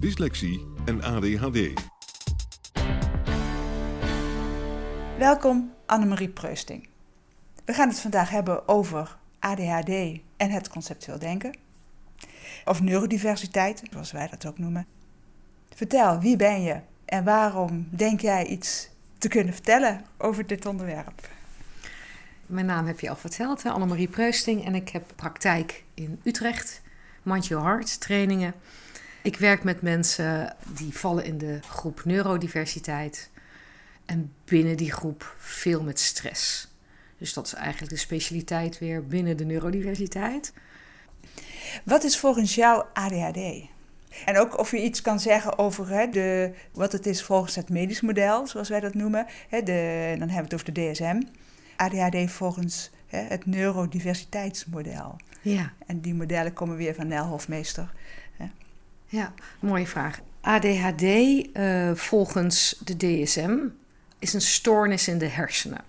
dyslexie en ADHD. Welkom Annemarie Preusting. We gaan het vandaag hebben over ADHD en het conceptueel denken. Of neurodiversiteit, zoals wij dat ook noemen. Vertel, wie ben je en waarom denk jij iets te kunnen vertellen over dit onderwerp? Mijn naam heb je al verteld, Annemarie Preusting. En ik heb praktijk in Utrecht, Mind Your Heart trainingen. Ik werk met mensen die vallen in de groep neurodiversiteit. En binnen die groep veel met stress. Dus dat is eigenlijk de specialiteit weer binnen de neurodiversiteit. Wat is volgens jou ADHD? En ook of je iets kan zeggen over hè, de, wat het is volgens het medisch model, zoals wij dat noemen. Hè, de, dan hebben we het over de DSM. ADHD volgens hè, het neurodiversiteitsmodel. Ja. En die modellen komen weer van Nel Hofmeester. Ja, mooie vraag. ADHD uh, volgens de DSM is een stoornis in de hersenen.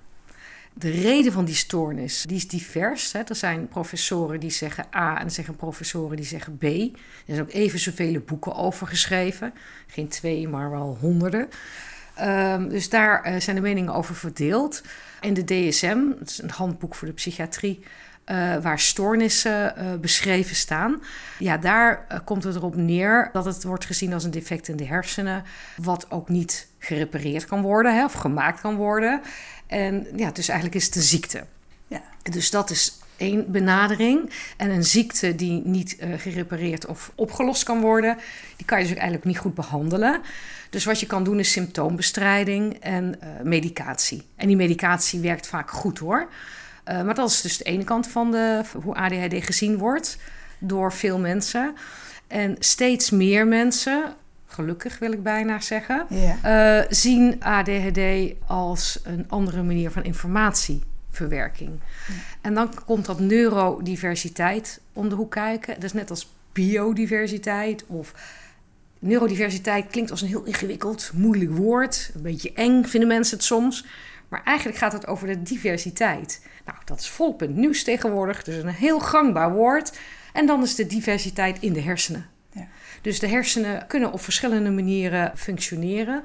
De reden van die stoornis die is divers. Hè. Er zijn professoren die zeggen A en er zijn professoren die zeggen B. Er zijn ook even zoveel boeken over geschreven. Geen twee, maar wel honderden. Um, dus daar uh, zijn de meningen over verdeeld. In de DSM, dat is een handboek voor de psychiatrie, uh, waar stoornissen uh, beschreven staan. Ja, daar komt het erop neer dat het wordt gezien als een defect in de hersenen, wat ook niet gerepareerd kan worden hè, of gemaakt kan worden. En ja, dus eigenlijk is het een ziekte. Ja. Dus dat is één benadering. En een ziekte die niet uh, gerepareerd of opgelost kan worden, die kan je dus eigenlijk niet goed behandelen. Dus wat je kan doen is symptoombestrijding en uh, medicatie. En die medicatie werkt vaak goed hoor. Uh, maar dat is dus de ene kant van de, hoe ADHD gezien wordt door veel mensen. En steeds meer mensen, gelukkig wil ik bijna zeggen, uh, zien ADHD als een andere manier van informatieverwerking. En dan komt dat neurodiversiteit om de hoek kijken. Dat is net als biodiversiteit of neurodiversiteit klinkt als een heel ingewikkeld, moeilijk woord. Een beetje eng vinden mensen het soms. Maar eigenlijk gaat het over de diversiteit. Nou, dat is het nieuws tegenwoordig. Dus een heel gangbaar woord. En dan is de diversiteit in de hersenen. Ja. Dus de hersenen kunnen op verschillende manieren functioneren.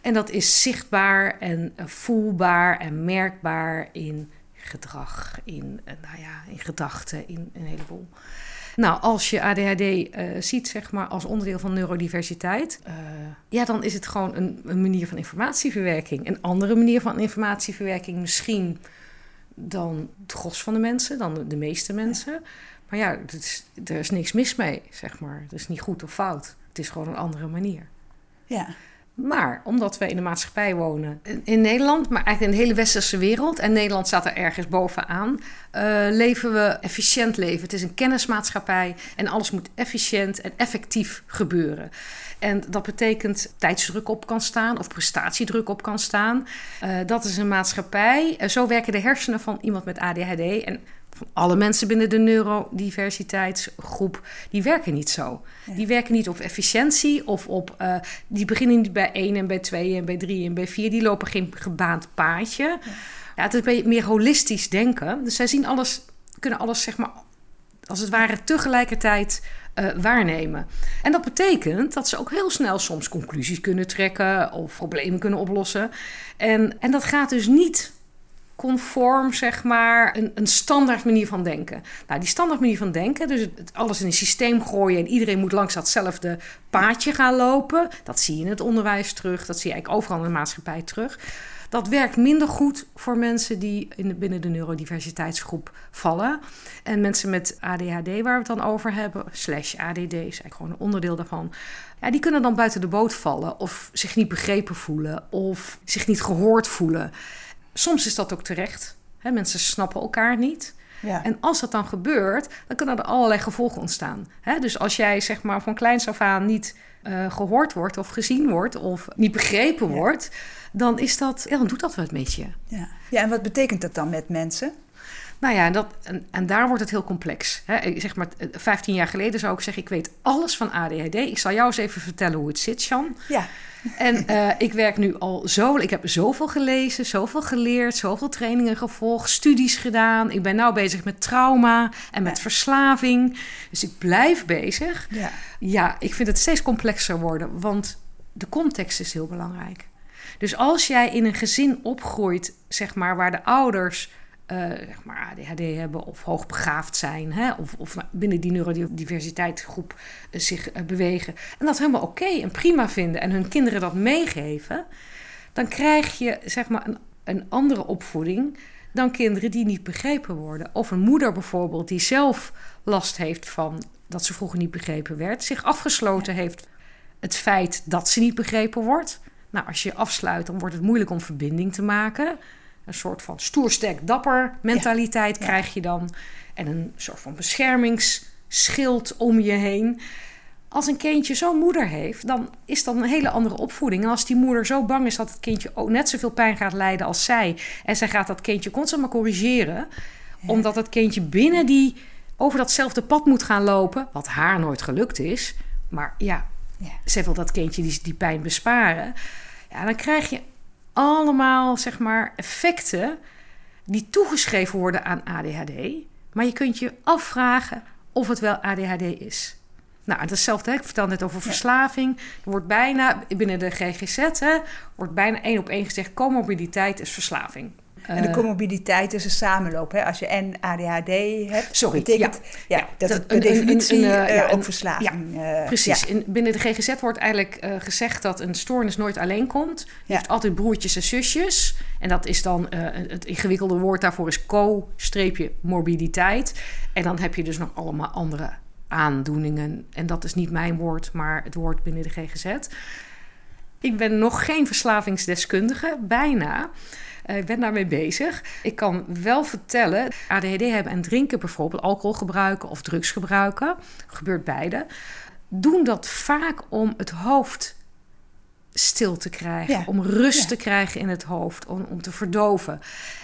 En dat is zichtbaar en voelbaar en merkbaar in gedrag, in, nou ja, in gedachten, in een heleboel. Nou, als je ADHD uh, ziet, zeg maar, als onderdeel van neurodiversiteit, uh, ja, dan is het gewoon een, een, manier van informatieverwerking. Een andere manier van informatieverwerking misschien dan het gros van de mensen, dan de, de meeste mensen. Maar ja, is, er is niks mis mee, zeg maar. Het is niet goed of fout. Het is gewoon een andere manier. Ja. Maar omdat we in de maatschappij wonen, in Nederland, maar eigenlijk in de hele westerse wereld, en Nederland staat er ergens bovenaan, uh, leven we efficiënt leven. Het is een kennismaatschappij en alles moet efficiënt en effectief gebeuren. En dat betekent tijdsdruk op kan staan of prestatiedruk op kan staan. Uh, dat is een maatschappij. Uh, zo werken de hersenen van iemand met ADHD en alle mensen binnen de neurodiversiteitsgroep, die werken niet zo. Ja. Die werken niet op efficiëntie of op. Uh, die beginnen niet bij 1 en bij 2 en bij 3 en bij 4. Die lopen geen gebaand paadje. Ja. ja. het is meer holistisch denken. Dus zij zien alles, kunnen alles zeg maar als het ware tegelijkertijd uh, waarnemen. En dat betekent dat ze ook heel snel soms conclusies kunnen trekken of problemen kunnen oplossen. En, en dat gaat dus niet conform, zeg maar, een, een standaard manier van denken. Nou, die standaard manier van denken, dus het, alles in een systeem gooien en iedereen moet langs datzelfde paadje gaan lopen, dat zie je in het onderwijs terug, dat zie je eigenlijk overal in de maatschappij terug. Dat werkt minder goed voor mensen die in, binnen de neurodiversiteitsgroep vallen. En mensen met ADHD, waar we het dan over hebben, slash ADD, is eigenlijk gewoon een onderdeel daarvan. Ja, die kunnen dan buiten de boot vallen of zich niet begrepen voelen of zich niet gehoord voelen. Soms is dat ook terecht. Hè, mensen snappen elkaar niet. Ja. En als dat dan gebeurt, dan kunnen er allerlei gevolgen ontstaan. Hè? Dus als jij zeg maar van kleins af aan niet uh, gehoord wordt of gezien wordt of niet begrepen Ja. wordt, dan is dat, ja, dan doet dat wat met je. Ja. ja, en wat betekent dat dan met mensen? Nou ja, dat, en, en daar wordt het heel complex. Hè? Zeg maar, eh, 15 jaar geleden zou ik zeggen, ik weet alles van ADHD. Ik zal jou eens even vertellen hoe het zit, Jan. Ja, En eh, ik werk nu al zo. Ik heb zoveel gelezen, zoveel geleerd, zoveel trainingen gevolgd, studies gedaan. Ik ben nu bezig met trauma en met Ja. verslaving. Dus ik blijf bezig. ja, Ja, ik vind het steeds complexer worden, want de context is heel belangrijk. Dus als jij in een gezin opgroeit, zeg maar, waar de ouders eh, zeg maar ADHD hebben of hoogbegaafd zijn, hè, of, of binnen die neurodiversiteitsgroep eh, zich eh, bewegen, en dat helemaal oké en prima vinden en hun kinderen dat meegeven, dan krijg je zeg maar een, een andere opvoeding dan kinderen die niet begrepen worden. Of een moeder bijvoorbeeld die zelf last heeft van dat ze vroeger niet begrepen werd, zich afgesloten heeft het feit dat ze niet begrepen wordt. Nou, als je je afsluit, dan wordt het moeilijk om verbinding te maken. Een soort van stoer, sterk, dapper mentaliteit Ja. krijg je dan. En een soort van beschermingsschild om je heen. Als een kindje zo'n moeder heeft, dan is dat een hele andere opvoeding. En als die moeder zo bang is dat het kindje ook net zoveel pijn gaat lijden als zij... en zij gaat dat kindje constant maar corrigeren... omdat het kindje binnen die over datzelfde pad moet gaan lopen... wat haar nooit gelukt is. Maar ja, Ja. zij wil dat kindje die, die pijn besparen. Ja, dan krijg je allemaal, zeg maar, effecten... die toegeschreven worden aan ADHD. Maar je kunt je afvragen of het wel ADHD is. Nou, het is hetzelfde. Hè? Ik vertel net over verslaving. Er wordt bijna, binnen de GGZ, hè, wordt bijna één op één gezegd... comorbiditeit is verslaving. En de Eh, comorbiditeit is een samenloop. Hè? Als je en ADHD hebt, Sorry, betekent ja, dat, dat het per een- definitie een- een, eh, eh, ja, ook verslaving eh, Precies. ja. In, binnen de GGZ wordt eigenlijk gezegd dat een stoornis nooit alleen komt. Je Ja. heeft altijd broertjes en zusjes. En dat is dan het ingewikkelde woord daarvoor is co-morbiditeit. En dan heb je dus nog allemaal andere aandoeningen. En dat is niet mijn woord, maar het woord binnen de GGZ. Ik ben nog geen verslavingsdeskundige, bijna. Eh, Ik ben daarmee bezig. Ik kan wel vertellen, ADHD hebben en drinken bijvoorbeeld, alcohol gebruiken of drugs gebruiken, gebeurt beide, doen dat vaak om het hoofd stil te krijgen, Ja. om rust Ja. te krijgen in het hoofd, om, om te verdoven.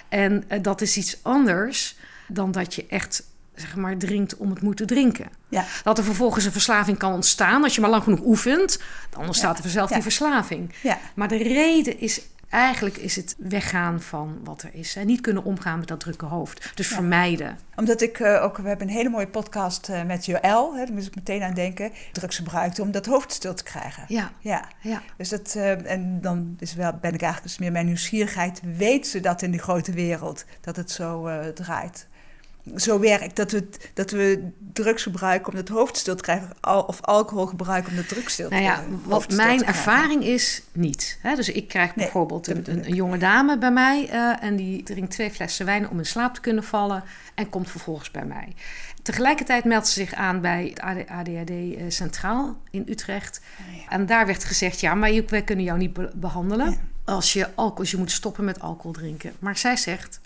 En eh, dat is iets anders dan dat je echt zeg maar drinkt om het moeten drinken. Ja. Dat er vervolgens een verslaving kan ontstaan als je maar lang genoeg oefent, dan ontstaat er vanzelf die verslaving. Ja. Maar de reden is eigenlijk is het weggaan van wat er is. En niet kunnen omgaan met dat drukke hoofd. Dus Ja. vermijden. Omdat ik eh, ook, we hebben een hele mooie podcast eh, met Joël, hè, daar moest ik meteen aan denken. Drugs gebruikt om dat hoofd stil te krijgen. Ja, Ja, ja. dus dat, eh, en dan is wel, ben ik eigenlijk dus meer mijn nieuwsgierigheid. Weet ze dat in de grote wereld, dat het zo draait? Zo werkt, dat we, dat we drugs gebruiken om het hoofd stil te krijgen, al, of alcohol gebruiken om de drugs stil te Nou ja, hoofd wat mijn krijgen. ervaring is, niet. Hè? Dus ik krijg Nee, bijvoorbeeld een, jonge dame bij mij... eh, en die drinkt twee flessen wijn om in slaap te kunnen vallen... en komt vervolgens bij mij. Tegelijkertijd meldt ze zich aan bij het AD- ADHD eh, Centraal in Utrecht. Oh ja. En daar werd gezegd, ja, maar wij kunnen jou niet be- behandelen... Ja. als je alcohol, als je moet stoppen met alcohol drinken. Maar zij zegt,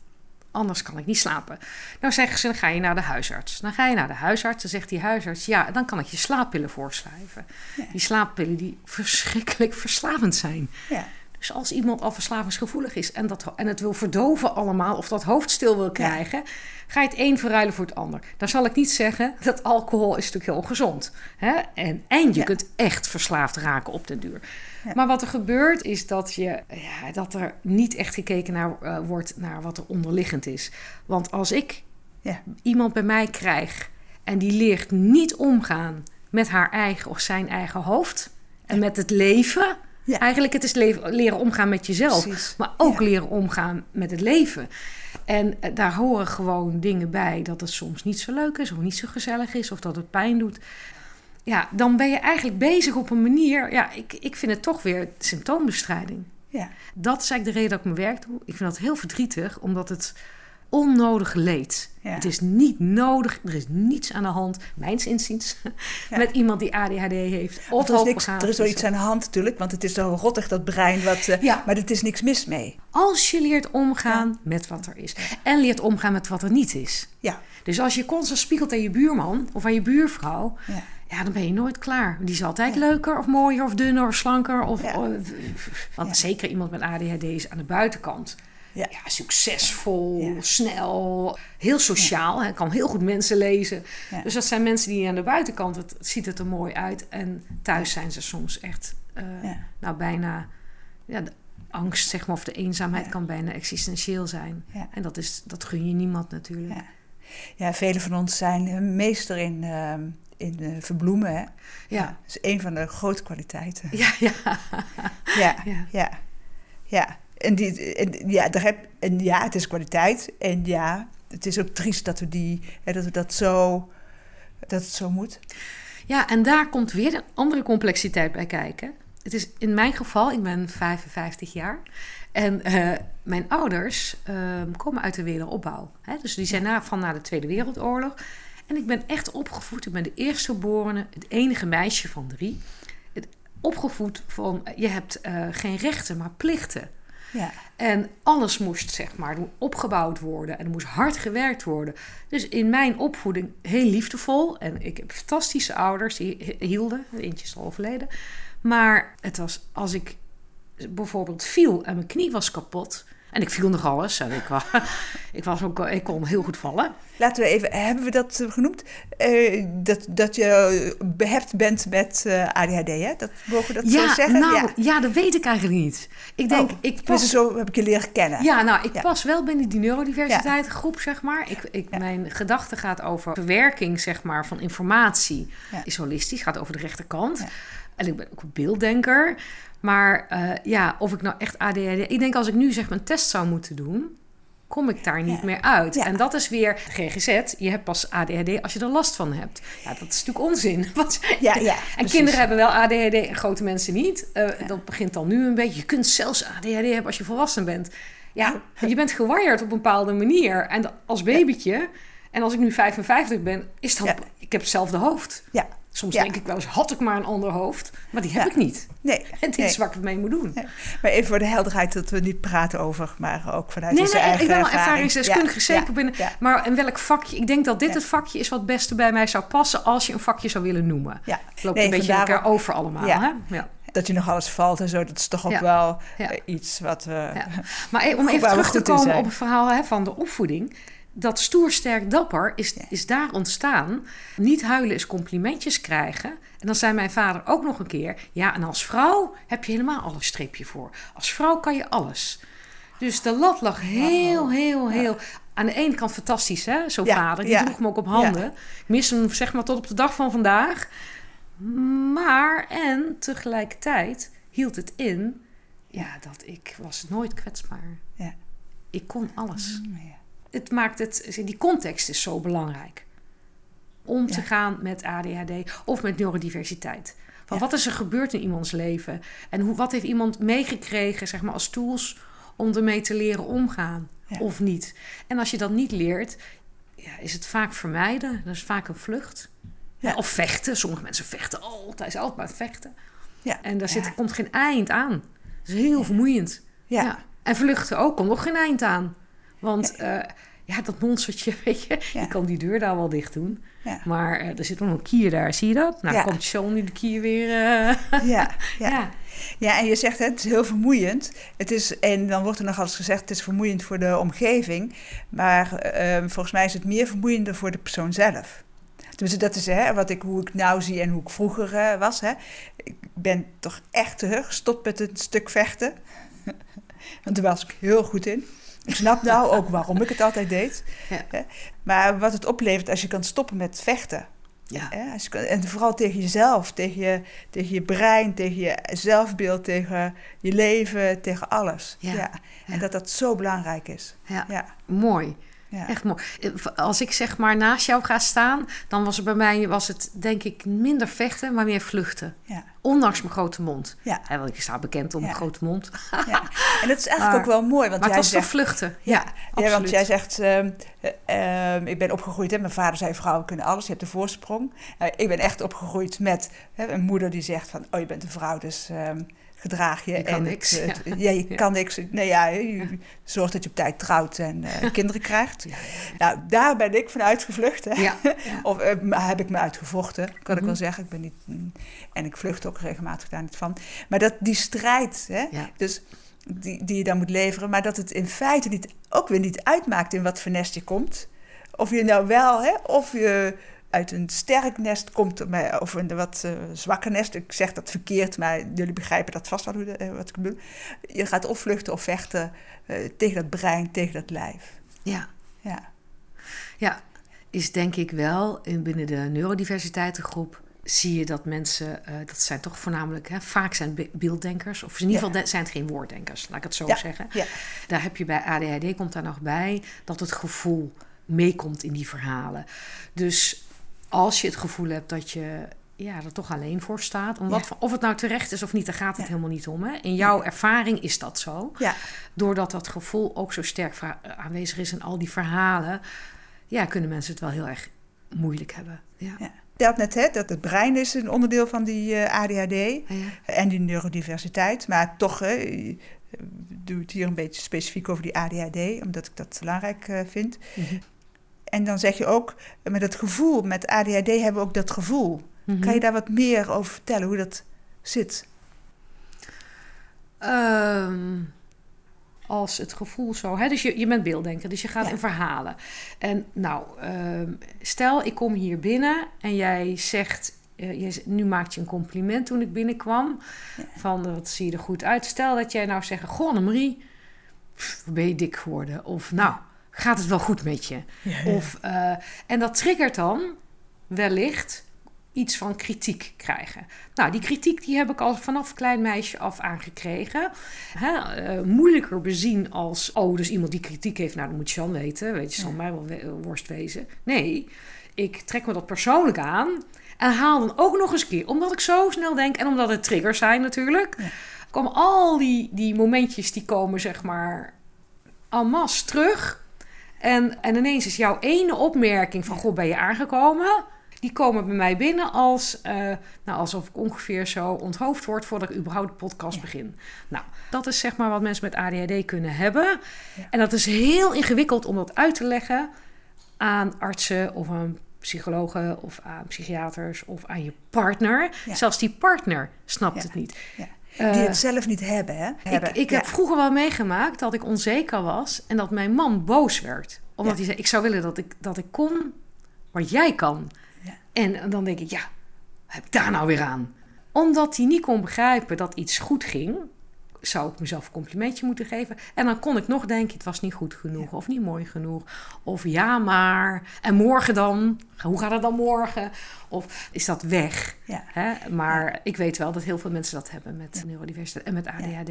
anders kan ik niet slapen. Nou zeggen ze, dan ga je naar de huisarts. Dan ga je naar de huisarts, dan zegt die huisarts... ja, dan kan ik je slaappillen voorschrijven. Ja. Die slaappillen die verschrikkelijk verslavend zijn. Ja. Dus als iemand al verslavingsgevoelig is en, dat, en het wil verdoven allemaal... of dat hoofd stil wil krijgen... ga je het een verruilen voor het ander. Dan zal ik niet zeggen dat alcohol is natuurlijk heel ongezond. Hè? En, en je Ja. kunt echt verslaafd raken op den duur. Ja. Maar wat er gebeurt is dat, je, ja, dat er niet echt gekeken naar, eh, wordt naar wat er onderliggend is. Want als ik Ja. iemand bij mij krijg en die leert niet omgaan met haar eigen of zijn eigen hoofd en met het leven, Ja. Eigenlijk het is leren omgaan met jezelf, Precies. maar ook Ja. leren omgaan met het leven. En eh, daar horen gewoon dingen bij dat het soms niet zo leuk is of niet zo gezellig is of dat het pijn doet. Ja, dan ben je eigenlijk bezig op een manier. Ja, ik, ik vind het toch weer symptoombestrijding. Ja. Dat is eigenlijk de reden dat ik mijn werk doe. Ik vind dat heel verdrietig, omdat het onnodig leed. Ja. Het is niet nodig, er is niets aan de hand, mijns inziens, Ja. met iemand die ADHD heeft. Of er, is niks, er is wel iets aan de hand natuurlijk, want het is zo rottig dat brein. Wat, eh, Ja. Maar er is niks mis mee. Als je leert omgaan met wat er is. En leert omgaan met wat er niet is. Ja. Dus als je constant spiegelt aan je buurman of aan je buurvrouw... Ja. Dan ben je nooit klaar. Die is altijd leuker of mooier of dunner of slanker. Of, of- want zeker iemand met ADHD is aan de buitenkant. Ja. Ja, succesvol, Ja. snel, heel sociaal. Hij kan heel goed mensen lezen. Dus dat zijn mensen die aan de buitenkant, het ziet het er mooi uit. En thuis zijn ze soms echt, eh, nou bijna, ja, de angst zeg maar, of de eenzaamheid kan bijna existentieel zijn. En dat, is, dat gun je niemand natuurlijk. Ja. Ja, velen van ons zijn meester in, ehm, in eh, verbloemen. Hè? Ja. Dat is een van de grote kwaliteiten. Ja, ja. Ja, Ja. ja, ja. En, die, en, ja, daar heb, en ja, het is kwaliteit. En ja, het is ook triest dat we, die, hè, dat, we dat, zo, dat het zo moet. Ja, en daar komt weer een andere complexiteit bij kijken. Het is in mijn geval, ik ben 55 jaar. En eh, mijn ouders ehm, komen uit de wederopbouw. Hè? Dus die zijn na, van na de Tweede Wereldoorlog. En ik ben echt opgevoed. Ik ben de eerstgeborene, het enige meisje van drie. Opgevoed van, je hebt eh, geen rechten, maar plichten. Ja, En alles moest, zeg maar, opgebouwd worden. En er moest hard gewerkt worden. Dus in mijn opvoeding heel liefdevol. En ik heb fantastische ouders die hielden. Eentje is al overleden. Maar het was als ik bijvoorbeeld viel en mijn knie was kapot. En ik viel nog alles. En ik, was, ik, was ook, ik kon heel goed vallen. laten we even, hebben we dat eh, genoemd? Eh, dat, dat je behept bent met eh, ADHD, hè? Dat, mogen we dat zo Ja, zeggen? nou, ja. ja. dat weet ik eigenlijk niet. Ik denk, Oh, ik tenminste, pas zo heb ik je leren kennen. Ja, nou, ik Ja. pas wel binnen die neurodiversiteit groep, zeg maar. Ik, ik. Mijn gedachte gaat over verwerking, zeg maar, van informatie. Is holistisch, gaat over de rechterkant. En ik ben ook een beelddenker. Maar eh, ja, of ik nou echt ADHD... Ik denk als ik nu zeg mijn test zou moeten doen... kom ik daar niet Ja. meer uit. Ja. En dat is weer GGZ. Je hebt pas ADHD als je er last van hebt. Ja, dat is natuurlijk onzin. Want Ja, ja, en precies. kinderen hebben wel ADHD en grote mensen niet. Eh, Dat begint dan nu een beetje. Je kunt zelfs ADHD hebben als je volwassen bent. Ja, je bent gewired op een bepaalde manier. En als babytje, en als ik nu 55 ben, is dat... Ik heb hetzelfde hoofd. Ja, Soms Ja. denk ik wel eens, had ik maar een ander hoofd. Maar die heb Ja. ik niet. nee. En dit nee. is waar ik het mee moet doen. Nee. Maar even voor de helderheid dat we niet praten over, maar ook vanuit Nee, onze nee, eigen ik ben wel ervaring. ervaringsdeskundige, Ja, zeker binnen. Maar in welk vakje? Ik denk dat dit het vakje is wat het beste bij mij zou passen als je een vakje zou willen noemen. ja. Het loopt een beetje elkaar over allemaal. Hè? Ja. Dat je nog alles valt en zo, dat is toch ook Ja. wel Ja. eh, iets wat we... Ja. Maar e- om even we terug te komen op het verhaal hè, van de opvoeding. Dat stoer, sterk, dapper is, is daar ontstaan. Niet huilen is complimentjes krijgen. En dan zei mijn vader ook nog een keer... Ja, en als vrouw heb je helemaal al een streepje voor. Als vrouw kan je alles. Dus de lat lag heel, heel, heel... Aan de ene kant fantastisch, hè? Zo'n Ja, vader. Die ja. droeg me ook op handen. Ik mis hem zeg maar tot op de dag van vandaag. Maar, en tegelijkertijd hield het in... Ja, dat ik was nooit kwetsbaar. Ja. Ik kon alles. Mm, ja. Het maakt het, die context is zo belangrijk. Om te gaan met ADHD of met neurodiversiteit. Van Ja. wat is er gebeurd in iemands leven? En hoe, wat heeft iemand meegekregen, zeg maar, als tools om ermee te leren omgaan Ja. of niet? En als je dat niet leert, ja, is het vaak vermijden. Dat is vaak een vlucht. Of vechten. Sommige mensen vechten altijd, altijd maar vechten. Ja. En daar zit, komt geen eind aan. Dat is heel vermoeiend. Ja. En vluchten ook, komt nog geen eind aan. Want ja, ja dat monstertje, weet je, Ja. je kan die deur daar wel dicht doen. Ja. Maar eh, er zit nog een kier daar, zie je dat? Nou, komt Sean nu de kier weer... eh, Ja, ja. ja. ja, en je zegt hè, het is heel vermoeiend. Het is, en dan wordt er nog eens gezegd, het is vermoeiend voor de omgeving. Maar eh, volgens mij is het meer vermoeiender voor de persoon zelf. Dus dat is hè, wat ik, hoe ik nou zie en hoe ik vroeger eh, was. Hè. Ik ben toch echt terug gestopt met een stuk vechten. Want daar was ik heel goed in. Ik snap nou ook waarom ik het altijd deed. Ja. Maar wat het oplevert als je kan stoppen met vechten. Ja. En vooral tegen jezelf, tegen je, tegen je brein, tegen je zelfbeeld, tegen je leven, tegen alles. Ja. Ja. En Ja. dat dat zo belangrijk is. Ja. Ja. Mooi. Ja. Echt mooi. Eh, Als ik zeg maar naast jou ga staan, dan was het bij mij was het denk ik minder vechten, maar meer vluchten. Ja. Ondanks mijn grote mond. Ja. Hè, want ik sta bekend om Ja. mijn grote mond. ja. En dat is eigenlijk Maar- ook wel mooi, want maar het jij was toch zegt... vluchten. Ja, ja, want jij zegt, ehm, eh, ehm, ik ben opgegroeid, hè, mijn vader zei vrouwen kunnen alles, je hebt de voorsprong. Eh, ik ben echt opgegroeid met hè, een moeder die zegt van, oh je bent een vrouw, dus ehm, gedraag je. Je kan en niks, Het, het- ja. ja, je kan niks. Nee, ja, je zorgt dat je op tijd trouwt en eh, kinderen krijgt. Ja, Nou, daar ben ik van uitgevlucht. Hè. ja. Of heb ik me uitgevochten, kan ik Mhm. wel zeggen. Ik ben niet, mm, en ik vlucht ook regelmatig daar niet van. Maar dat die strijd, hè, Ja. dus die, die je dan moet leveren, maar dat het in feite niet, ook weer niet uitmaakt in wat voor nest je komt. Of je nou wel, hè, of je uit een sterk nest komt, of een wat eh, zwakker nest. Ik zeg dat verkeerd, maar jullie begrijpen dat vast wel hoe de- eh, wat ik bedoel. Je gaat of vluchten of vechten eh, tegen dat brein, tegen dat lijf. ja. Ja, Ja, is denk ik wel in binnen de neurodiversiteitengroep zie je dat mensen, eh, dat zijn toch voornamelijk, hè, vaak zijn be- beelddenkers, of in ieder geval zijn het geen woorddenkers, laat ik het zo Ja. zeggen. ja, Daar heb je bij ADHD komt daar nog bij dat het gevoel meekomt in die verhalen. Dus als je het gevoel hebt dat je ja, er toch alleen voor staat, om wat, Ja. of het nou terecht is of niet, daar gaat het Ja. helemaal niet om. Hè? In jouw ervaring is dat zo. ja. Doordat dat gevoel ook zo sterk va- aanwezig is in al die verhalen, ja, kunnen mensen het wel heel erg moeilijk hebben. Ja. Had net hè, dat het brein is een onderdeel van die eh, ADHD Ja. en die neurodiversiteit. Maar toch hè, eh, doe ik het hier een beetje specifiek over die ADHD, omdat ik dat belangrijk eh, vind. Mhm. En dan zeg je ook, met dat gevoel, met ADHD hebben we ook dat gevoel. Mhm. Kan je daar wat meer over vertellen, hoe dat zit? Ehm, als het gevoel zo... Hè, dus je, je bent beelddenker, dus je gaat Ja. in verhalen. En nou, ehm, stel ik kom hier binnen en jij zegt... eh, jij nu maakt je een compliment toen ik binnenkwam. Ja. Van, wat zie je er goed uit. Stel dat jij nou zegt... Goh, wat ben je dik geworden? Of nou, gaat het wel goed met je? Of, eh, en dat triggert dan wellicht iets van kritiek krijgen. Nou, die kritiek die heb ik al vanaf klein meisje af aangekregen. Hè, eh, moeilijker bezien als, oh, dus iemand die kritiek heeft, nou, dan moet je dan weten. Weet je, zal Ja. mij wel we- worst wezen. Nee, ik trek me dat persoonlijk aan en haal dan ook nog eens een keer, omdat ik zo snel denk en omdat het triggers zijn natuurlijk, Ja. komen al die, die momentjes die komen, zeg maar, en masse terug. En, en ineens is jouw ene opmerking van, goh, ben je aangekomen? Die komen bij mij binnen als, eh, nou, alsof ik ongeveer zo onthoofd word voordat ik überhaupt de podcast Ja. begin. Nou, dat is zeg maar wat mensen met ADHD kunnen hebben. Ja. En dat is heel ingewikkeld om dat uit te leggen aan artsen of aan psychologen of aan psychiaters of aan je partner. Ja. Zelfs die partner snapt het niet. Ja. Eh, Die het zelf niet hebben, hè? ik, Hebben. ik heb vroeger wel meegemaakt dat ik onzeker was en dat mijn man boos werd. Omdat hij zei: Ik zou willen dat ik, dat ik kon wat jij kan. En dan denk ik: Ja, wat heb ik daar nou weer aan? Omdat hij niet kon begrijpen dat iets goed ging, zou ik mezelf een complimentje moeten geven. En dan kon ik nog denken: Het was niet goed genoeg of niet mooi genoeg. Of ja, maar. En morgen dan? Hoe gaat het dan morgen? Of is dat weg? Ja. Hè? Maar ik weet wel dat heel veel mensen dat hebben met neurodiversiteit en met ADHD.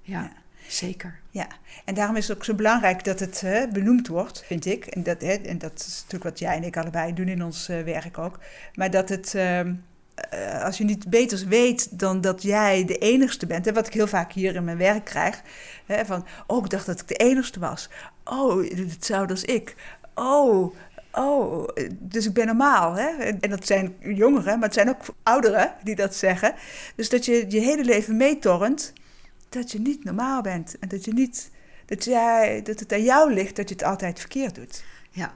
Ja. Zeker. Ja, en daarom is het ook zo belangrijk dat het hè, benoemd wordt, vind ik. En dat, hè, en dat is natuurlijk wat jij en ik allebei doen in ons eh, werk ook. Maar dat het, ehm, eh, als je niet beters weet dan dat jij de enigste bent, hè, wat ik heel vaak hier in mijn werk krijg, hè, van, oh, ik dacht dat ik de enigste was. Oh, hetzelfde als ik. Oh, oh, dus ik ben normaal. Hè? En dat zijn jongeren, maar het zijn ook ouderen die dat zeggen. Dus dat je je hele leven meetornt dat je niet normaal bent. En dat, je niet, dat, jij, dat het aan jou ligt dat je het altijd verkeerd doet. Ja,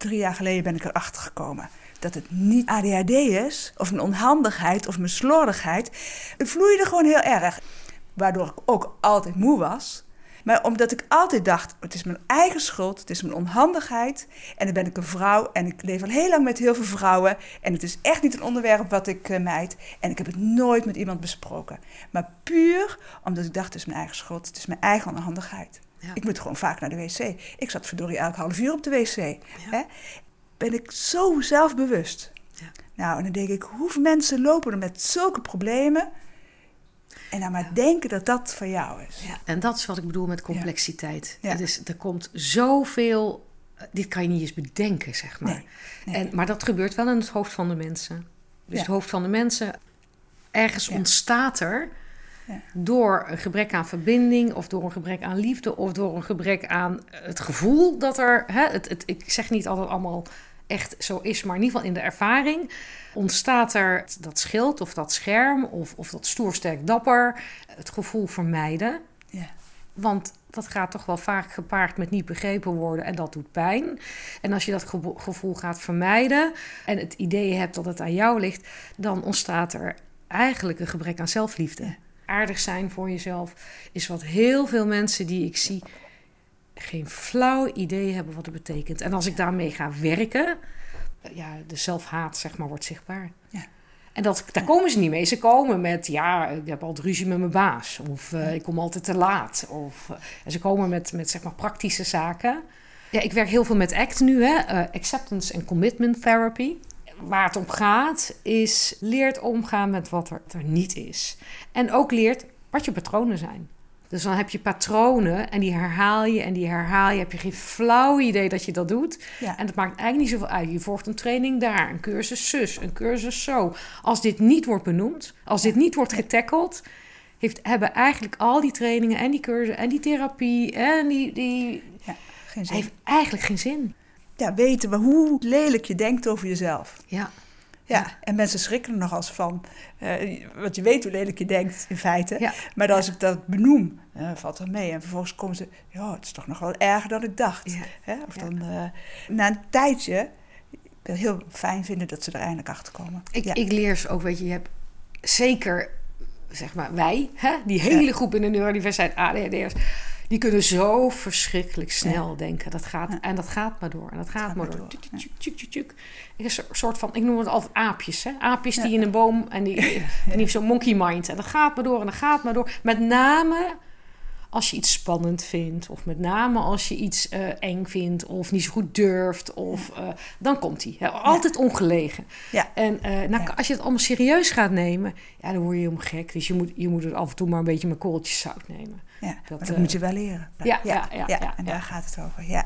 Drie jaar geleden ben ik erachter gekomen dat het niet ADHD is, of mijn onhandigheid, of mijn slordigheid. Het vloeide gewoon heel erg. Waardoor ik ook altijd moe was. Maar omdat ik altijd dacht, het is mijn eigen schuld, het is mijn onhandigheid. En dan ben ik een vrouw en ik leef al heel lang met heel veel vrouwen. En het is echt niet een onderwerp wat ik uh, mijd. En ik heb het nooit met iemand besproken. Maar puur omdat ik dacht, het is mijn eigen schuld, het is mijn eigen onhandigheid. Ja. Ik moet gewoon vaak naar de wc. Ik zat verdorie elk half uur op de wc. Hè? Ben ik zo zelfbewust. Ja. Nou, en dan denk ik, hoeveel mensen lopen er met zulke problemen... en dan maar denken dat dat van jou is. Ja, en dat is wat ik bedoel met complexiteit. Ja. Het is, er komt zoveel. eh, Dit kan je niet eens bedenken, zeg maar. Nee, nee. En, maar dat gebeurt wel in het hoofd van de mensen. Dus het hoofd van de mensen. Ergens ontstaat er. Door een gebrek aan verbinding, of door een gebrek aan liefde, of door een gebrek aan het gevoel dat er. Hè, het, het, ik zeg niet het allemaal echt zo is, maar in ieder geval in de ervaring ontstaat er dat schild of dat scherm of, of dat stoer, sterk, dapper, het gevoel vermijden. Ja. Want dat gaat toch wel vaak gepaard met niet begrepen worden en dat doet pijn. En als je dat gevoel gaat vermijden en het idee hebt dat het aan jou ligt, dan ontstaat er eigenlijk een gebrek aan zelfliefde. Aardig zijn voor jezelf is wat heel veel mensen die ik zie geen flauw idee hebben wat het betekent. En als ik daarmee ga werken, ja, de zelfhaat zeg maar wordt zichtbaar. Ja. En dat, daar komen ze niet mee. Ze komen met, ja, ik heb altijd ruzie met mijn baas. Of eh, ik kom altijd te laat. Of, eh, en ze komen met, met zeg maar praktische zaken. Ja, ik werk heel veel met ACT nu, hè. eh, Acceptance and Commitment Therapy. Waar het om gaat, is leert omgaan met wat er, er niet is. En ook leert wat je patronen zijn. Dus dan heb je patronen en die herhaal je en die herhaal je. Heb je geen flauw idee dat je dat doet. Ja. En dat maakt eigenlijk niet zoveel uit. Je volgt een training daar, een cursus zus, een cursus zo. Als dit niet wordt benoemd, als dit niet wordt getackled... Heeft, hebben eigenlijk al die trainingen en die cursussen en die therapie... en die, die ja, geen zin. heeft eigenlijk geen zin. Ja, weten we hoe lelijk je denkt over jezelf. Ja, Ja, en mensen schrikken er nog als van. eh, want je weet hoe lelijk je denkt, in feite. Ja. Maar als ik dat benoem, eh, valt dat mee. En vervolgens komen ze... Ja, het is toch nog wel erger dan ik dacht. Ja. Hè? Of Ja. dan, eh, na een tijdje... Ik wil heel fijn vinden dat ze er eindelijk achter komen. Ik, ik leer ze ook, weet je, je hebt zeker, zeg maar, wij, hè, die hele groep in de neurodiversiteit ADHD'ers, die kunnen zo verschrikkelijk snel denken. Dat gaat, Ja. En dat gaat maar door. En dat gaat, gaat maar door. door, Tjuk, tjuk, tjuk, tjuk, tjuk. Ik een soort van, ik noem het altijd aapjes. Hè? Aapjes Ja. die in een boom en die, en die zo'n monkey mind. En dat gaat maar door en dat gaat maar door. Met name als je iets spannend vindt, of met name als je iets eh, eng vindt, of niet zo goed durft, of eh, dan komt hij. Altijd ongelegen. Ja. En eh, nou, Ja. als je het allemaal serieus gaat nemen, ja, dan word je helemaal gek. Dus je moet, je moet het af en toe maar een beetje met korreltjes zout nemen. ja, dat, moet je wel leren. ja, ja, ja, ja, En daar gaat het over. Ja,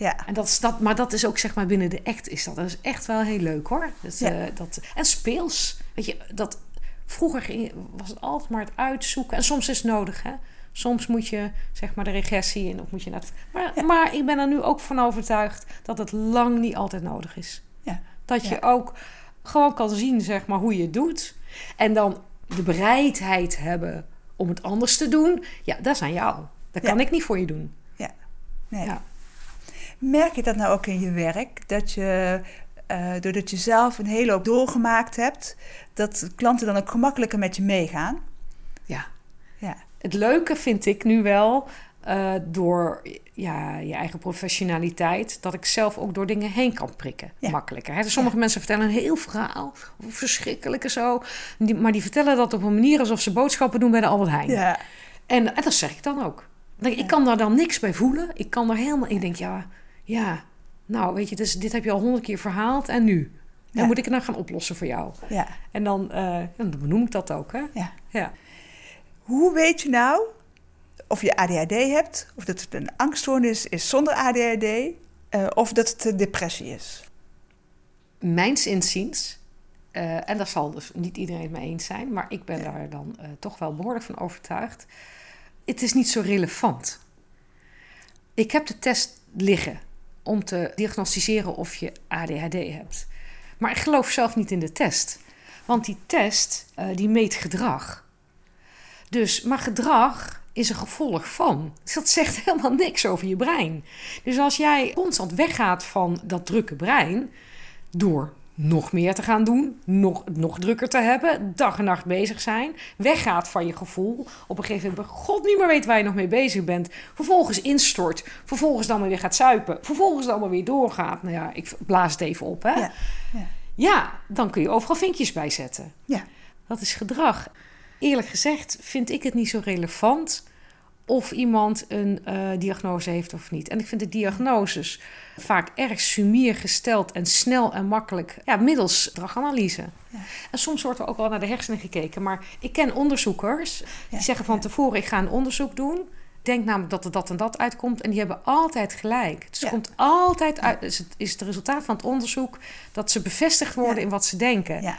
Ja. ja. En dat is dat, maar dat is ook zeg maar binnen de act is dat. Dat is echt wel heel leuk hoor. Dat, Ja. eh, dat, en speels. Weet je, dat, vroeger ging, was het altijd maar het uitzoeken. En soms is het nodig hè. Soms moet je zeg maar de regressie in of moet je net. Maar, Ja. maar ik ben er nu ook van overtuigd dat het lang niet altijd nodig is. Ja. Dat je Ja. ook gewoon kan zien zeg maar hoe je het doet. En dan de bereidheid hebben om het anders te doen. Ja, dat is aan jou. Dat Ja. kan ik niet voor je doen. Nee. Ja. Merk je dat nou ook in je werk? Dat je, eh, doordat je zelf een hele hoop doorgemaakt hebt, dat klanten dan ook gemakkelijker met je meegaan? Ja. Ja, Het leuke vind ik nu wel, eh, door ja, je eigen professionaliteit, dat ik zelf ook door dingen heen kan prikken. Ja. Makkelijker. Hè? Dus sommige mensen vertellen een heel verhaal, verschrikkelijk en zo. Die, maar die vertellen dat op een manier alsof ze boodschappen doen bij de Albert Heijn. ja, En, en dat zeg ik dan ook. Ik kan daar dan niks bij voelen. Ik kan er helemaal. Ik denk, ja, ja. Nou, weet je, dus dit heb je al honderd keer verhaald en nu. Dan Ja. moet ik het nou gaan oplossen voor jou. ja, En dan, eh, dan benoem ik dat ook, hè? ja. Ja. Hoe weet je nou of je ADHD hebt, of dat het een angststoornis is zonder ADHD, eh, of dat het een depressie is? mijns inziens, eh, en daar zal dus niet iedereen het mee eens zijn, maar ik ben daar dan toch wel behoorlijk van overtuigd. Het is niet zo relevant. Ik heb de test liggen om te diagnosticeren of je ADHD hebt. Maar ik geloof zelf niet in de test. Want die test eh, die meet gedrag. Dus, maar gedrag is een gevolg van. Dus dat zegt helemaal niks over je brein. Dus als jij constant weggaat van dat drukke brein, door nog meer te gaan doen, nog, nog drukker te hebben, dag en nacht bezig zijn, weggaat van je gevoel, op een gegeven moment god niet meer weet waar je nog mee bezig bent, vervolgens instort, vervolgens dan maar weer gaat zuipen, vervolgens dan maar weer doorgaat. Nou ja, ik blaas het even op, hè. Ja, ja. Ja, dan kun je overal vinkjes bij zetten. Ja. Dat is gedrag. Eerlijk gezegd vind ik het niet zo relevant of iemand een uh, diagnose heeft of niet. En ik vind de diagnoses vaak erg sumier gesteld en snel en makkelijk, ja, middels draganalyse. Ja. En soms wordt er ook wel naar de hersenen gekeken. Maar ik ken onderzoekers die zeggen van tevoren: ik ga een onderzoek doen denk namelijk dat er dat en dat uitkomt. En die hebben altijd gelijk. Dus het komt altijd uit. Is het, is het resultaat van het onderzoek dat ze bevestigd worden in wat ze denken. Ja.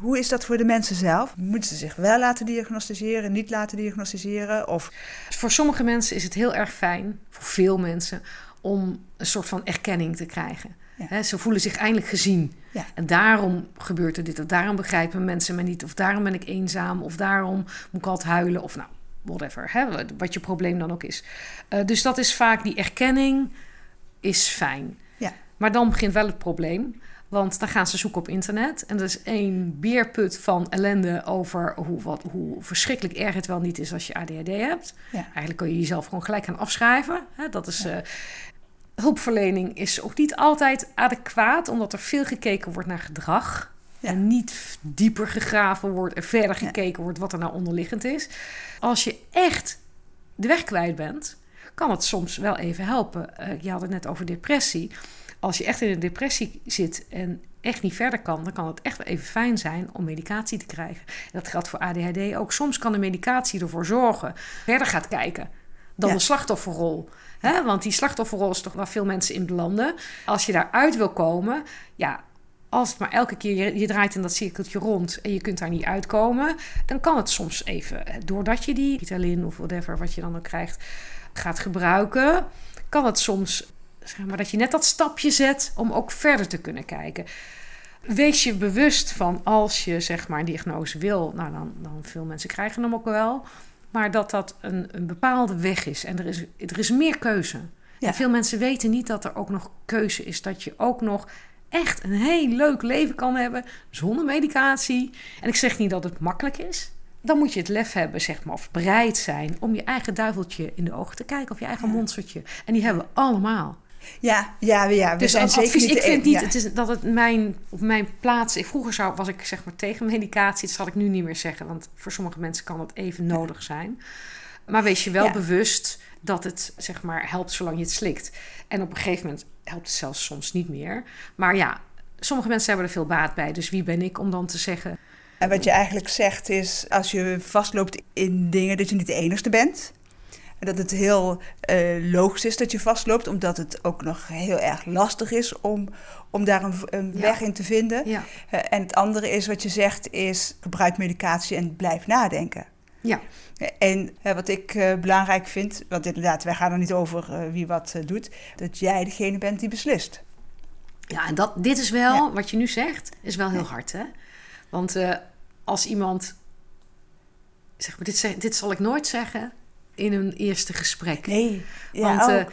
Hoe is dat voor de mensen zelf? Moeten ze zich wel laten diagnosticeren, niet laten diagnosticeren? Of... Voor sommige mensen is het heel erg fijn, voor veel mensen, om een soort van erkenning te krijgen. ze voelen zich eindelijk gezien. Ja. En daarom gebeurt er dit, of daarom begrijpen mensen me niet, of daarom ben ik eenzaam, of daarom moet ik altijd huilen, of nou, whatever, hè, wat je probleem dan ook is. Uh, dus dat is vaak die erkenning is fijn. Ja. Maar dan begint wel het probleem. Want dan gaan ze zoeken op internet. En dat is één beerput van ellende over hoe, wat, hoe verschrikkelijk erg het wel niet is als je ADHD hebt. Ja. Eigenlijk kun je jezelf gewoon gelijk gaan afschrijven. Dat is, uh, hulpverlening is ook niet altijd adequaat, omdat er veel gekeken wordt naar gedrag. En niet dieper gegraven wordt en verder gekeken wordt wat er nou onderliggend is. Als je echt de weg kwijt bent, kan het soms wel even helpen. Uh, je had het net over depressie. Als je echt in een depressie zit en echt niet verder kan, dan kan het echt wel even fijn zijn om medicatie te krijgen. dat geldt voor ADHD ook. Soms kan de medicatie ervoor zorgen verder gaat kijken dan de slachtofferrol. He, want die slachtofferrol is toch waar veel mensen in belanden. Als je daaruit wil komen, ja, als het maar elke keer je, draait in dat cirkeltje rond en je kunt daar niet uitkomen, dan kan het soms even, eh, doordat je die Ritalin of whatever wat je dan ook krijgt, gaat gebruiken, kan het soms, zeg maar, dat je net dat stapje zet om ook verder te kunnen kijken. Wees je bewust van als je zeg maar een diagnose wil, nou dan, dan veel mensen krijgen hem ook wel, maar dat dat een, een bepaalde weg is en er is, er is meer keuze. Ja. veel mensen weten niet dat er ook nog keuze is. Dat je ook nog echt een heel leuk leven kan hebben zonder medicatie. En ik zeg niet dat het makkelijk is. Dan moet je het lef hebben, zeg maar, of bereid zijn om je eigen duiveltje in de ogen te kijken of je eigen monstertje. En die hebben we allemaal. Ja, ja, ja. We dus zijn zeker niet ik vind niet het is, dat het mijn, op mijn plaats... Ik, vroeger zou, was ik zeg maar tegen medicatie. Dat zal ik nu niet meer zeggen. Want voor sommige mensen kan het even nodig zijn. Maar wees je wel bewust dat het zeg maar helpt zolang je het slikt. En op een gegeven moment helpt zelfs soms niet meer. Maar ja, sommige mensen hebben er veel baat bij. Dus wie ben ik om dan te zeggen. En wat je eigenlijk zegt is, als je vastloopt in dingen, dat je niet de enige bent. En dat het heel uh, logisch is dat je vastloopt, omdat het ook nog heel erg lastig is om, om daar een, een weg in te vinden. Ja. Uh, en het andere is wat je zegt, is gebruik medicatie en blijf nadenken. Ja. En wat ik uh, belangrijk vind, want inderdaad, wij gaan er niet over uh, wie wat doet, dat jij degene bent die beslist. Ja, en dat, dit is wel, wat je nu zegt, is wel heel hard, hè? Want als iemand, zeg maar, dit, dit zal ik nooit zeggen in een eerste gesprek. Nee, ja, want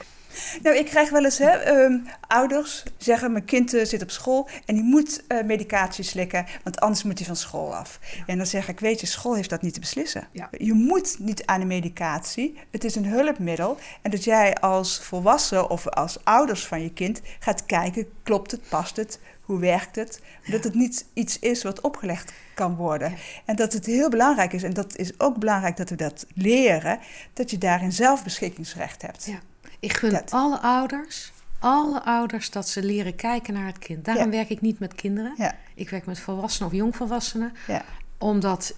nou, ik krijg wel eens hè, ehm, ouders zeggen: Mijn kind uh, zit op school en die moet uh, medicatie slikken, want anders moet hij van school af. En dan zeg ik: Weet je, school heeft dat niet te beslissen. Je moet niet aan de medicatie. Het is een hulpmiddel. En dat jij als volwassen of als ouders van je kind gaat kijken: klopt het, past het, hoe werkt het? Dat het niet iets is wat opgelegd kan worden. En dat het heel belangrijk is, en dat is ook belangrijk dat we dat leren, dat je daarin zelfbeschikkingsrecht hebt. Ja. Ik gun alle ouders, alle ouders, dat ze leren kijken naar het kind. Daarom werk ik niet met kinderen. Ja. Ik werk met volwassenen of jongvolwassenen. Ja. Omdat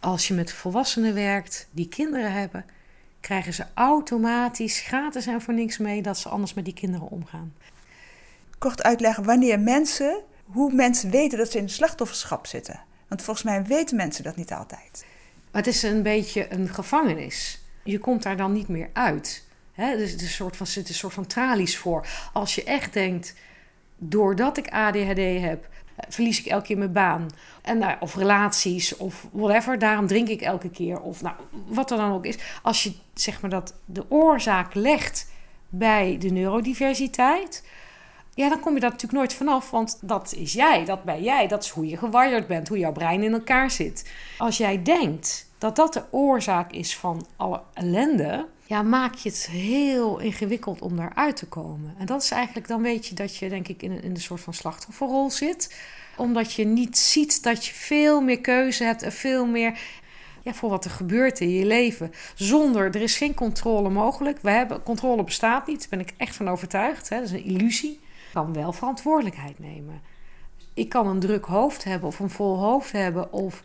als je met volwassenen werkt die kinderen hebben, krijgen ze automatisch gratis en voor niks mee dat ze anders met die kinderen omgaan. Kort uitleggen wanneer mensen, hoe mensen weten dat ze in het slachtofferschap zitten. Want volgens mij weten mensen dat niet altijd. Maar het is een beetje een gevangenis. Je komt daar dan niet meer uit. Hè, dus een soort van, zit een soort van tralies voor. Als je echt denkt, doordat ik ADHD heb, verlies ik elke keer mijn baan. En, nou, of relaties, of whatever. Daarom drink ik elke keer. Of nou, wat er dan ook is. Als je zeg maar dat de oorzaak legt bij de neurodiversiteit. Ja, dan kom je daar natuurlijk nooit vanaf, want dat is jij, dat ben jij, dat is hoe je gewired bent, hoe jouw brein in elkaar zit. Als jij denkt dat dat de oorzaak is van alle ellende, ja, maak je het heel ingewikkeld om daaruit te komen. En dat is eigenlijk, dan weet je dat je, denk ik, in een, in een soort van slachtofferrol zit. Omdat je niet ziet dat je veel meer keuze hebt en veel meer. ja, voor wat er gebeurt in je leven. Zonder, er is geen controle mogelijk. We hebben, controle bestaat niet, daar ben ik echt van overtuigd. Hè? Dat is een illusie. Ik kan wel verantwoordelijkheid nemen. Ik kan een druk hoofd hebben of een vol hoofd hebben. Of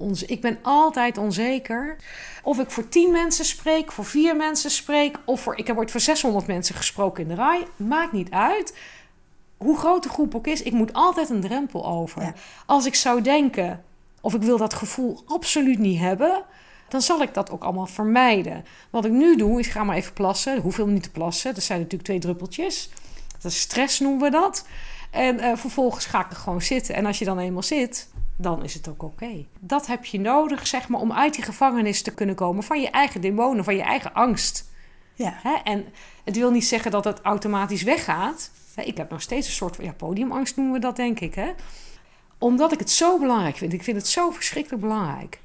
ons, ik ben altijd onzeker. Of ik voor tien mensen spreek, voor vier mensen spreek. Of voor, ik heb ooit voor 600 mensen gesproken in de rij. Maakt niet uit. Hoe groot de groep ook is, ik moet altijd een drempel over. Ja. Als ik zou denken, of ik wil dat gevoel absoluut niet hebben, dan zal ik dat ook allemaal vermijden. Wat ik nu doe, is ga maar even plassen. Hoeveel niet te plassen? Dat zijn natuurlijk twee druppeltjes. Dat is stress noemen we dat. En eh, vervolgens ga ik er gewoon zitten. En als je dan eenmaal zit, dan is het ook oké. Dat heb je nodig, zeg maar, om uit die gevangenis te kunnen komen van je eigen demonen, van je eigen angst. Ja. Hè? En het wil niet zeggen dat het automatisch weggaat. Ik heb nog steeds een soort van ja, podiumangst, noemen we dat, denk ik. Hè? Omdat ik het zo belangrijk vind. Ik vind het zo verschrikkelijk belangrijk.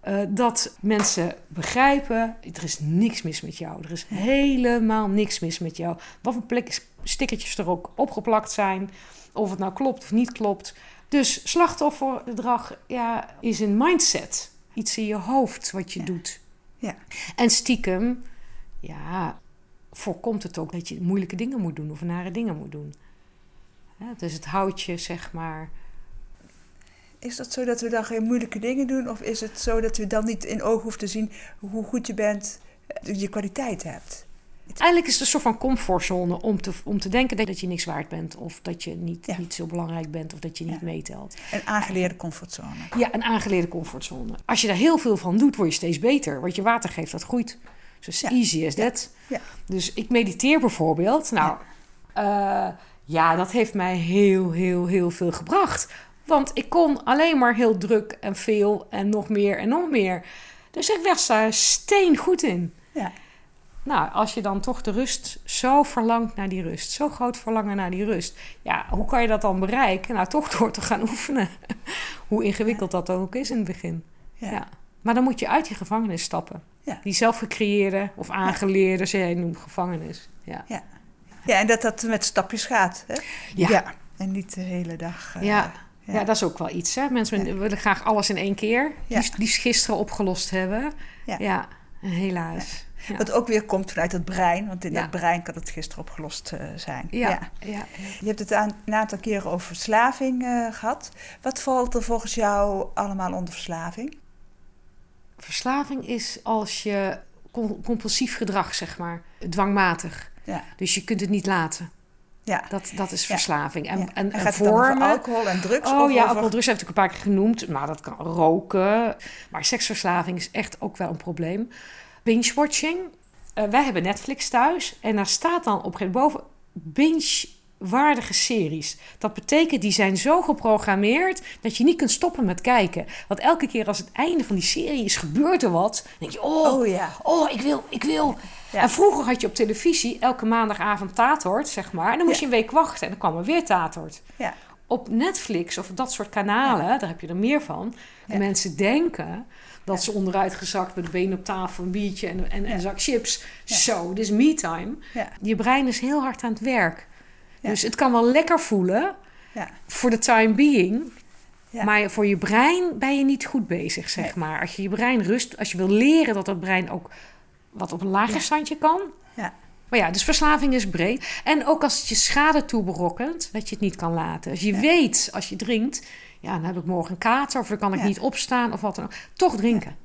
eh, dat mensen begrijpen, er is niks mis met jou. Er is helemaal niks mis met jou. Wat voor plek stickertjes er ook opgeplakt zijn. Of het nou klopt of niet klopt. Dus slachtoffergedrag ja, is een mindset. Iets in je hoofd wat je Ja. doet. Ja. En stiekem, ja, voorkomt het ook dat je moeilijke dingen moet doen of nare dingen moet doen. Ja, dus het houdt je, zeg maar. Is dat zo dat we dan geen moeilijke dingen doen? Of is het zo dat we dan niet in oog hoeven te zien hoe goed je bent, eh, je kwaliteit hebt? Eigenlijk is het een soort van comfortzone om te, om te denken dat je niks waard bent. Of dat je niet, Ja. niet zo belangrijk bent of dat je niet Ja. meetelt. Een aangeleerde comfortzone. Ja, een aangeleerde comfortzone. Als je daar heel veel van doet, word je steeds beter. Wat je water geeft, dat groeit. Zo Ja. easy as that. Ja. Dus ik mediteer bijvoorbeeld. Nou, ja. ja, dat heeft mij heel, heel, heel veel gebracht. Want ik kon alleen maar heel druk en veel en nog meer en nog meer. Dus ik was daar steen goed in. Ja. Nou, als je dan toch de rust zo verlangt naar die rust, zo groot verlangen naar die rust, ja, hoe kan je dat dan bereiken? Nou, toch door te gaan oefenen. hoe ingewikkeld dat dan ook is in het begin. Ja. Ja. Maar dan moet je uit je gevangenis stappen. Ja. Die zelfgecreëerde of aangeleerde, zoals jij noemt, gevangenis. Ja. Ja. ja, en dat dat met stapjes gaat. Hè? Ja. En niet de hele dag. eh, Ja. ja. Dat is ook wel iets. Hè? Mensen willen graag alles in één keer. Ja. Liefst, liefst gisteren opgelost hebben. Ja. Ja, helaas. Ja. Wat ook weer komt vanuit het brein, want in Ja. dat brein kan het gisteren opgelost eh, zijn. Ja, ja. ja. Je hebt het aan, een aantal keren over verslaving eh, gehad. Wat valt er volgens jou allemaal onder verslaving? Verslaving is als je com- compulsief gedrag, zeg maar, dwangmatig. Ja, Dus je kunt het niet laten. ja. Dat, dat is Ja. verslaving. En, en, en gaat het over vormen. alcohol en drugs? Oh of ja, over- alcohol, drugs heb ik een paar keer genoemd. Maar dat kan roken. Maar seksverslaving is echt ook wel een probleem. Binge-watching. Eh, wij hebben Netflix thuis. En daar staat dan op een boven... binge-waardige series. Dat betekent, die zijn zo geprogrammeerd... dat je niet kunt stoppen met kijken. Want elke keer als het einde van die serie is, gebeurt er wat... dan denk je, oh, Oh ja. oh ik wil, ik wil. Ja. En vroeger had je op televisie elke maandagavond Tatort, zeg maar. En dan moest Ja. je een week wachten en dan kwam er weer Tatort Ja, op Netflix of dat soort kanalen, daar heb je er meer van. Mensen denken dat ze onderuit gezakt met benen op tafel, een biertje en, en, en een zak chips. Zo, dit is me-time. ja, Je brein is heel hard aan het werk. Dus het kan wel lekker voelen ja. voor de time being. Ja. Maar voor je brein ben je niet goed bezig, zeg Nee. maar. Als je je brein rust, als je wil leren dat dat brein ook wat op een lager Ja. standje kan. Ja. Maar ja, dus verslaving is breed. En ook als het je schade toeberokkent, dat je het niet kan laten. Als je Ja. weet, als je drinkt, ja, dan heb ik morgen een kater of dan kan ik Ja. niet opstaan of wat dan ook. Toch drinken.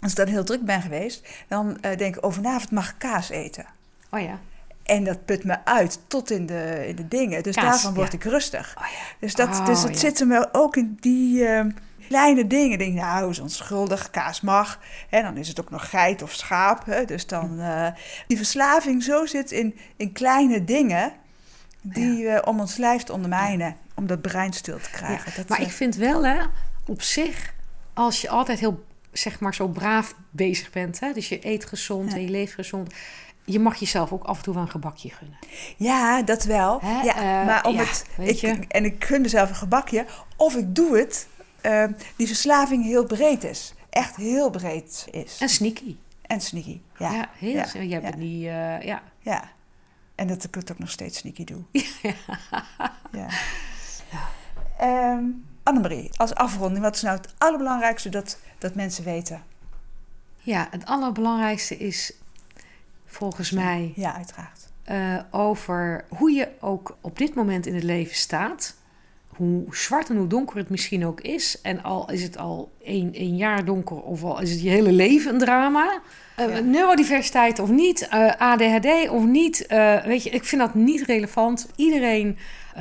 Als ik dan heel druk ben geweest, dan eh, denk ik, oh, vanavond mag ik kaas eten. Oh ja. En dat put me uit tot in de, in de dingen. Dus Kaas, daarvan word ja. ik rustig. Oh ja. Dus, dat, Oh, dus het ja. zit er me ook in die eh, kleine dingen. Denk, nou, is onschuldig, kaas mag. En dan is het ook nog geit of schaap. Hè? Dus dan eh, die verslaving zo zit in, in kleine dingen die eh, om ons lijf te ondermijnen. Om dat brein stil te krijgen. Dat, Maar eh, ik vind wel, hè, op zich, als je altijd heel, zeg maar, zo braaf bezig bent, hè, dus je eet gezond Ja. en je leeft gezond, je mag jezelf ook af en toe wel een gebakje gunnen. Ja, dat wel. Hè, ja, eh, maar om ja, het, weet ik, je. En ik gun mezelf een gebakje. Of ik doe het, eh, die verslaving heel breed is. Echt heel breed is. En sneaky. En sneaky. Ja, Ja, heel, ja, jij bent die, eh, ja. ja. En dat ik het ook nog steeds sneaky doe. Ja. Ehm, Annemarie, als afronding, wat is nou het allerbelangrijkste dat, dat mensen weten? Ja, het allerbelangrijkste is volgens mij Ja, uiteraard. eh, over hoe je ook op dit moment in het leven staat. Hoe zwart en hoe donker het misschien ook is. En al is het al één, één jaar donker of al is het je hele leven een drama. Eh, Ja. Neurodiversiteit of niet, eh, ADHD of niet. weet je, ik vind dat niet relevant. Iedereen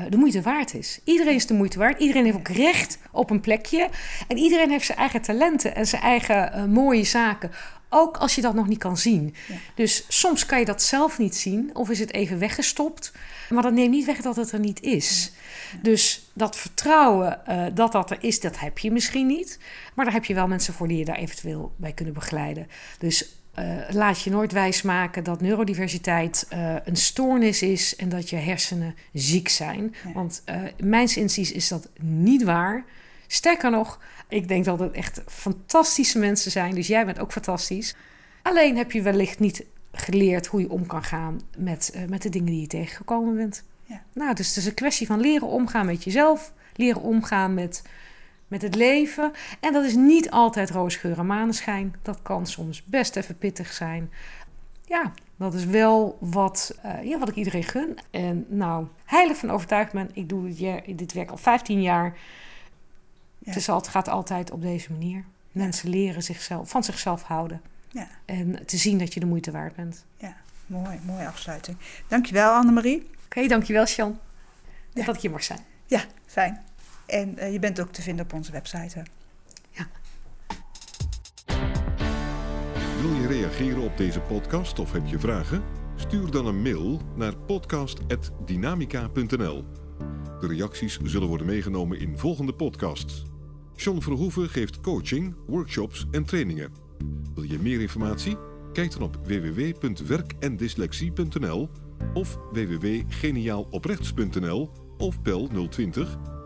de moeite waard is. Iedereen is de moeite waard. Iedereen heeft ook recht op een plekje. En iedereen heeft zijn eigen talenten en zijn eigen eh, mooie zaken. Ook als je dat nog niet kan zien. Ja. Dus soms kan je dat zelf niet zien of is het even weggestopt. Maar dat neemt niet weg dat het er niet is. Dus dat vertrouwen eh, dat dat er is, dat heb je misschien niet. Maar daar heb je wel mensen voor die je daar eventueel bij kunnen begeleiden. Dus eh, laat je nooit wijsmaken dat neurodiversiteit eh, een stoornis is en dat je hersenen ziek zijn. Ja. Want uh, mijns inziens is dat niet waar. Sterker nog, ik denk dat het echt fantastische mensen zijn. Dus jij bent ook fantastisch. Alleen heb je wellicht niet geleerd hoe je om kan gaan met, met de dingen die je tegengekomen bent. Ja. Nou, dus het is een kwestie van leren omgaan met jezelf, leren omgaan met, met het leven. En dat is niet altijd roosgeur en maneschijn. Dat kan soms best even pittig zijn. Ja, dat is wel wat, uh, ja, wat ik iedereen gun. En nou, heilig van overtuigd ben, ik doe dit, dit werk al 15 jaar. Ja. Het, is al, het gaat altijd op deze manier. Mensen leren zichzelf, van zichzelf houden. Ja. En te zien dat je de moeite waard bent. Ja, mooi, mooie afsluiting. Dankjewel Annemarie. Oké, okay, dankjewel Sjan. Ja. Dat ik hier mag zijn. Ja, fijn. En uh, je bent ook te vinden op onze website. Hè? Ja. Wil je reageren op deze podcast of heb je vragen? Stuur dan een mail naar podcast.dynamica.nl. De reacties zullen worden meegenomen in volgende podcasts. John Verhoeven geeft coaching, workshops en trainingen. Wil je meer informatie? Kijk dan op www.werkendyslexie.nl of www.geniaaloprechts.nl of bel 020